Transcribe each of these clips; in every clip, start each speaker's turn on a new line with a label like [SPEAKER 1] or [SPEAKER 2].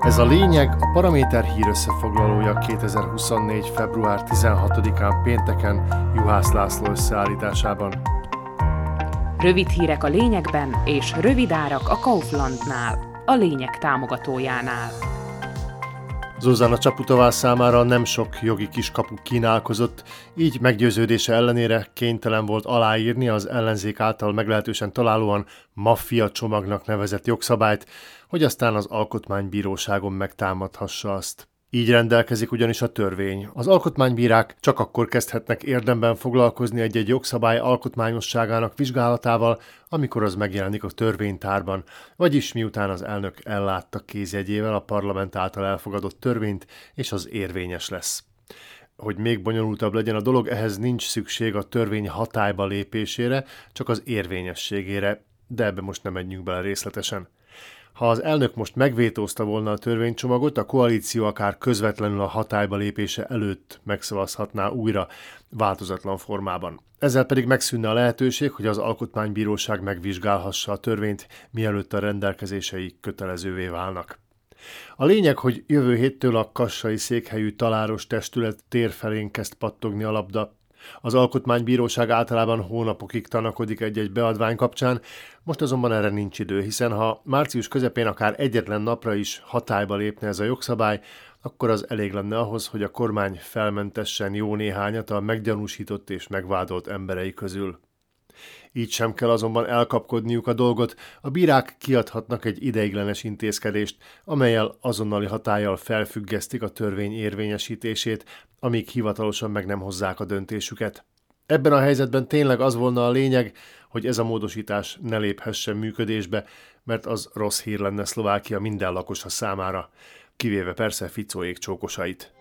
[SPEAKER 1] Ez a lényeg a Paraméter hír összefoglalója 2024. február 16-án pénteken Juhász László összeállításában.
[SPEAKER 2] Rövid hírek a lényegben és rövid árak a Kauflandnál, a lényeg támogatójánál.
[SPEAKER 1] Zuzana Csaputová számára nem sok jogi kiskapu kínálkozott, így meggyőződése ellenére kénytelen volt aláírni az ellenzék által meglehetősen találóan maffia csomagnak nevezett jogszabályt, hogy aztán az alkotmánybíróságon megtámadhassa azt. Így rendelkezik ugyanis a törvény. Az alkotmánybírák csak akkor kezdhetnek érdemben foglalkozni egy-egy jogszabály alkotmányosságának vizsgálatával, amikor az megjelenik a törvénytárban, vagyis miután az elnök ellátta kézjegyével a parlament által elfogadott törvényt, és az érvényes lesz. Hogy még bonyolultabb legyen a dolog, ehhez nincs szükség a törvény hatályba lépésére, csak az érvényességére, de ebbe most nem menjünk bele részletesen. Ha az elnök most megvétózta volna a törvénycsomagot, a koalíció akár közvetlenül a hatályba lépése előtt megszavazhatná újra változatlan formában. Ezzel pedig megszűnne a lehetőség, hogy az Alkotmánybíróság megvizsgálhassa a törvényt, mielőtt a rendelkezései kötelezővé válnak. A lényeg, hogy jövő héttől a kassai székhelyű taláros testület tér felén kezd pattogni a labda, az Alkotmánybíróság általában hónapokig tanakodik egy-egy beadvány kapcsán, most azonban erre nincs idő, hiszen ha március közepén akár egyetlen napra is hatályba lépne ez a jogszabály, akkor az elég lenne ahhoz, hogy a kormány felmentessen jó néhányat a meggyanúsított és megvádolt emberei közül. Így sem kell azonban elkapkodniuk a dolgot, a bírák kiadhatnak egy ideiglenes intézkedést, amelyel azonnali hatállyal felfüggesztik a törvény érvényesítését, amíg hivatalosan meg nem hozzák a döntésüket. Ebben a helyzetben tényleg az volna a lényeg, hogy ez a módosítás ne léphessen működésbe, mert az rossz hír lenne Szlovákia minden lakosa számára, kivéve persze Ficóék csókosait.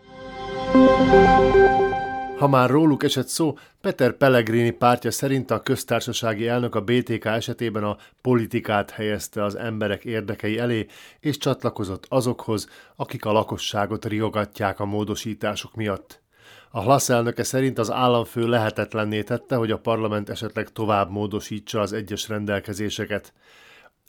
[SPEAKER 1] Ha már róluk esett szó, Peter Pellegrini pártja szerint a köztársasági elnök a BTK esetében a politikát helyezte az emberek érdekei elé, és csatlakozott azokhoz, akik a lakosságot riogatják a módosítások miatt. A Hlasz elnöke szerint az államfő lehetetlenné tette, hogy a parlament esetleg tovább módosítsa az egyes rendelkezéseket.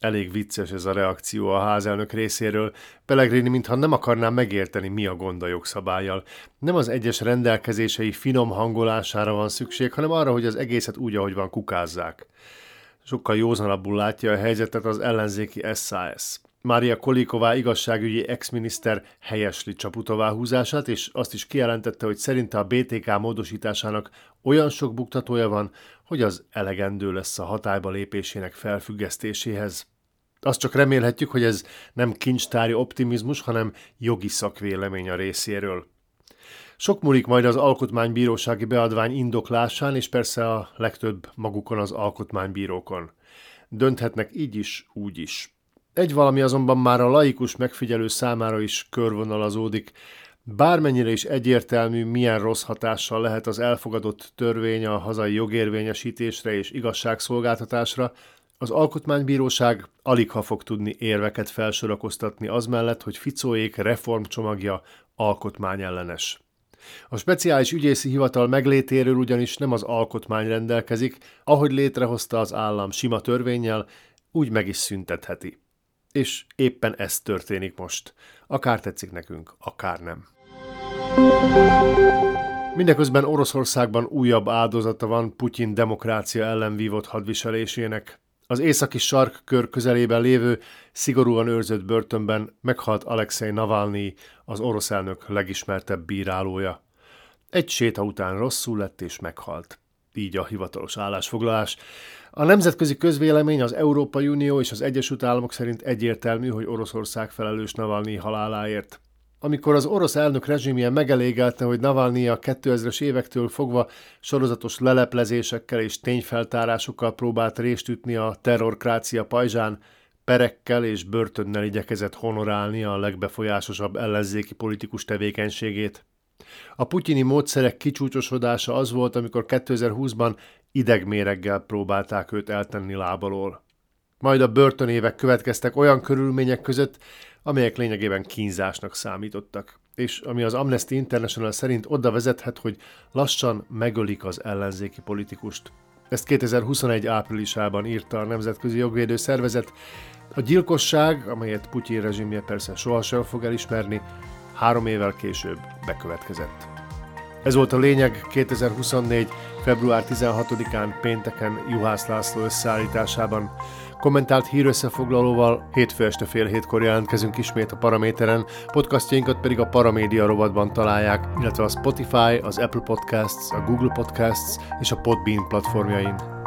[SPEAKER 1] Elég vicces ez a reakció a házelnök részéről. Pellegrini mintha nem akarná megérteni, mi a gond a jogszabályjal. Nem az egyes rendelkezései finom hangolására van szükség, hanem arra, hogy az egészet úgy, ahogy van, kukázzák. Sokkal józanabbul látja a helyzetet az ellenzéki SAS. Mária Koliková igazságügyi ex-miniszter helyesli Csaputová húzását, és azt is kijelentette, hogy szerinte a BTK módosításának olyan sok buktatója van, hogy az elegendő lesz a hatályba lépésének felfüggesztéséhez. Azt csak remélhetjük, hogy ez nem kincstári optimizmus, hanem jogi szakvélemény a részéről. Sok múlik majd az alkotmánybírósági beadvány indoklásán, és persze a legtöbb magukon az alkotmánybírókon. Dönthetnek így is, úgy is. Egy valami azonban már a laikus megfigyelő számára is körvonalazódik. Bármennyire is egyértelmű, milyen rossz hatással lehet az elfogadott törvény a hazai jogérvényesítésre és igazságszolgáltatásra, az Alkotmánybíróság alig ha fog tudni érveket felsorakoztatni az mellett, hogy Ficóék reformcsomagja alkotmányellenes. A speciális ügyészi hivatal meglétéről ugyanis nem az alkotmány rendelkezik, ahogy létrehozta az állam sima törvényel, úgy meg is szüntetheti. És éppen ez történik most. Akár tetszik nekünk, akár nem. Mindeközben Oroszországban újabb áldozata van Putyin demokrácia ellen vívott hadviselésének. Az északi sarkkör közelében lévő, szigorúan őrzött börtönben meghalt Alexei Navalnyi, az orosz elnök legismertebb bírálója. Egy séta után rosszul lett és meghalt. Így a hivatalos állásfoglalás. A nemzetközi közvélemény, az Európai Unió és az Egyesült Államok szerint egyértelmű, hogy Oroszország felelős Navalnyi haláláért. Amikor az orosz elnök rezsimje megelégelte, hogy Navalnyi a 2000-es évektől fogva sorozatos leleplezésekkel és tényfeltárásokkal próbált részt ütni a terrorkrácia pajzsán, perekkel és börtönnel igyekezett honorálni a legbefolyásosabb ellenzéki politikus tevékenységét. A putyini módszerek kicsúcsosodása az volt, amikor 2020-ban idegméreggel próbálták őt eltenni lábalól. Majd a börtönévek következtek olyan körülmények között, amelyek lényegében kínzásnak számítottak, és ami az Amnesty International szerint oda vezethet, hogy lassan megölik az ellenzéki politikust. Ezt 2021 áprilisában írta a Nemzetközi Jogvédő Szervezet, A gyilkosság, amelyet Putyin rezsimje persze sohasem fog elismerni, három évvel később bekövetkezett. Ez volt a lényeg 2024. február 16-án pénteken Juhász László összeállításában. Kommentált hírösszefoglalóval hétfő este fél hétkor jelentkezünk ismét a Paraméteren, podcastjainkat pedig a Paramédia rovatban találják, illetve a Spotify, az Apple Podcasts, a Google Podcasts és a Podbean platformjain.